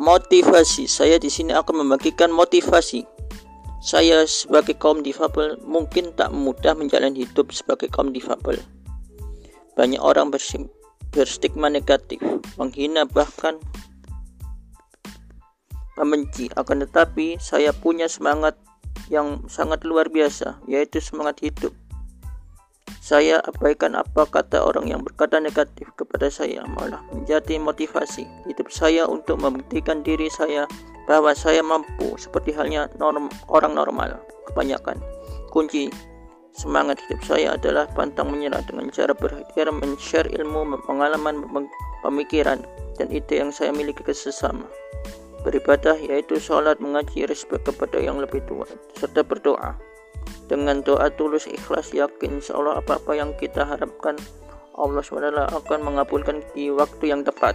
motivasi. Saya di sini akan membagikan motivasi. Saya sebagai kaum difabel mungkin tak mudah menjalani hidup sebagai kaum difabel. Banyak orang berstigma negatif, menghina bahkan membenci. Akan tetapi saya punya semangat yang sangat luar biasa, yaitu semangat hidup. Saya abaikan apa kata orang yang berkata negatif kepada saya, malah menjadi motivasi hidup saya untuk membuktikan diri saya bahwa saya mampu seperti halnya norm, orang normal kebanyakan. Kunci semangat hidup saya adalah pantang menyerah dengan cara berikhtiar men-share ilmu, pengalaman, pemikiran, dan ide yang saya miliki ke sesama. Beribadah yaitu sholat, mengaji, respek kepada yang lebih tua, serta berdoa. Dengan doa tulus ikhlas yakin insya Allah apa-apa yang kita harapkan Allah SWT akan mengabulkan di waktu yang tepat.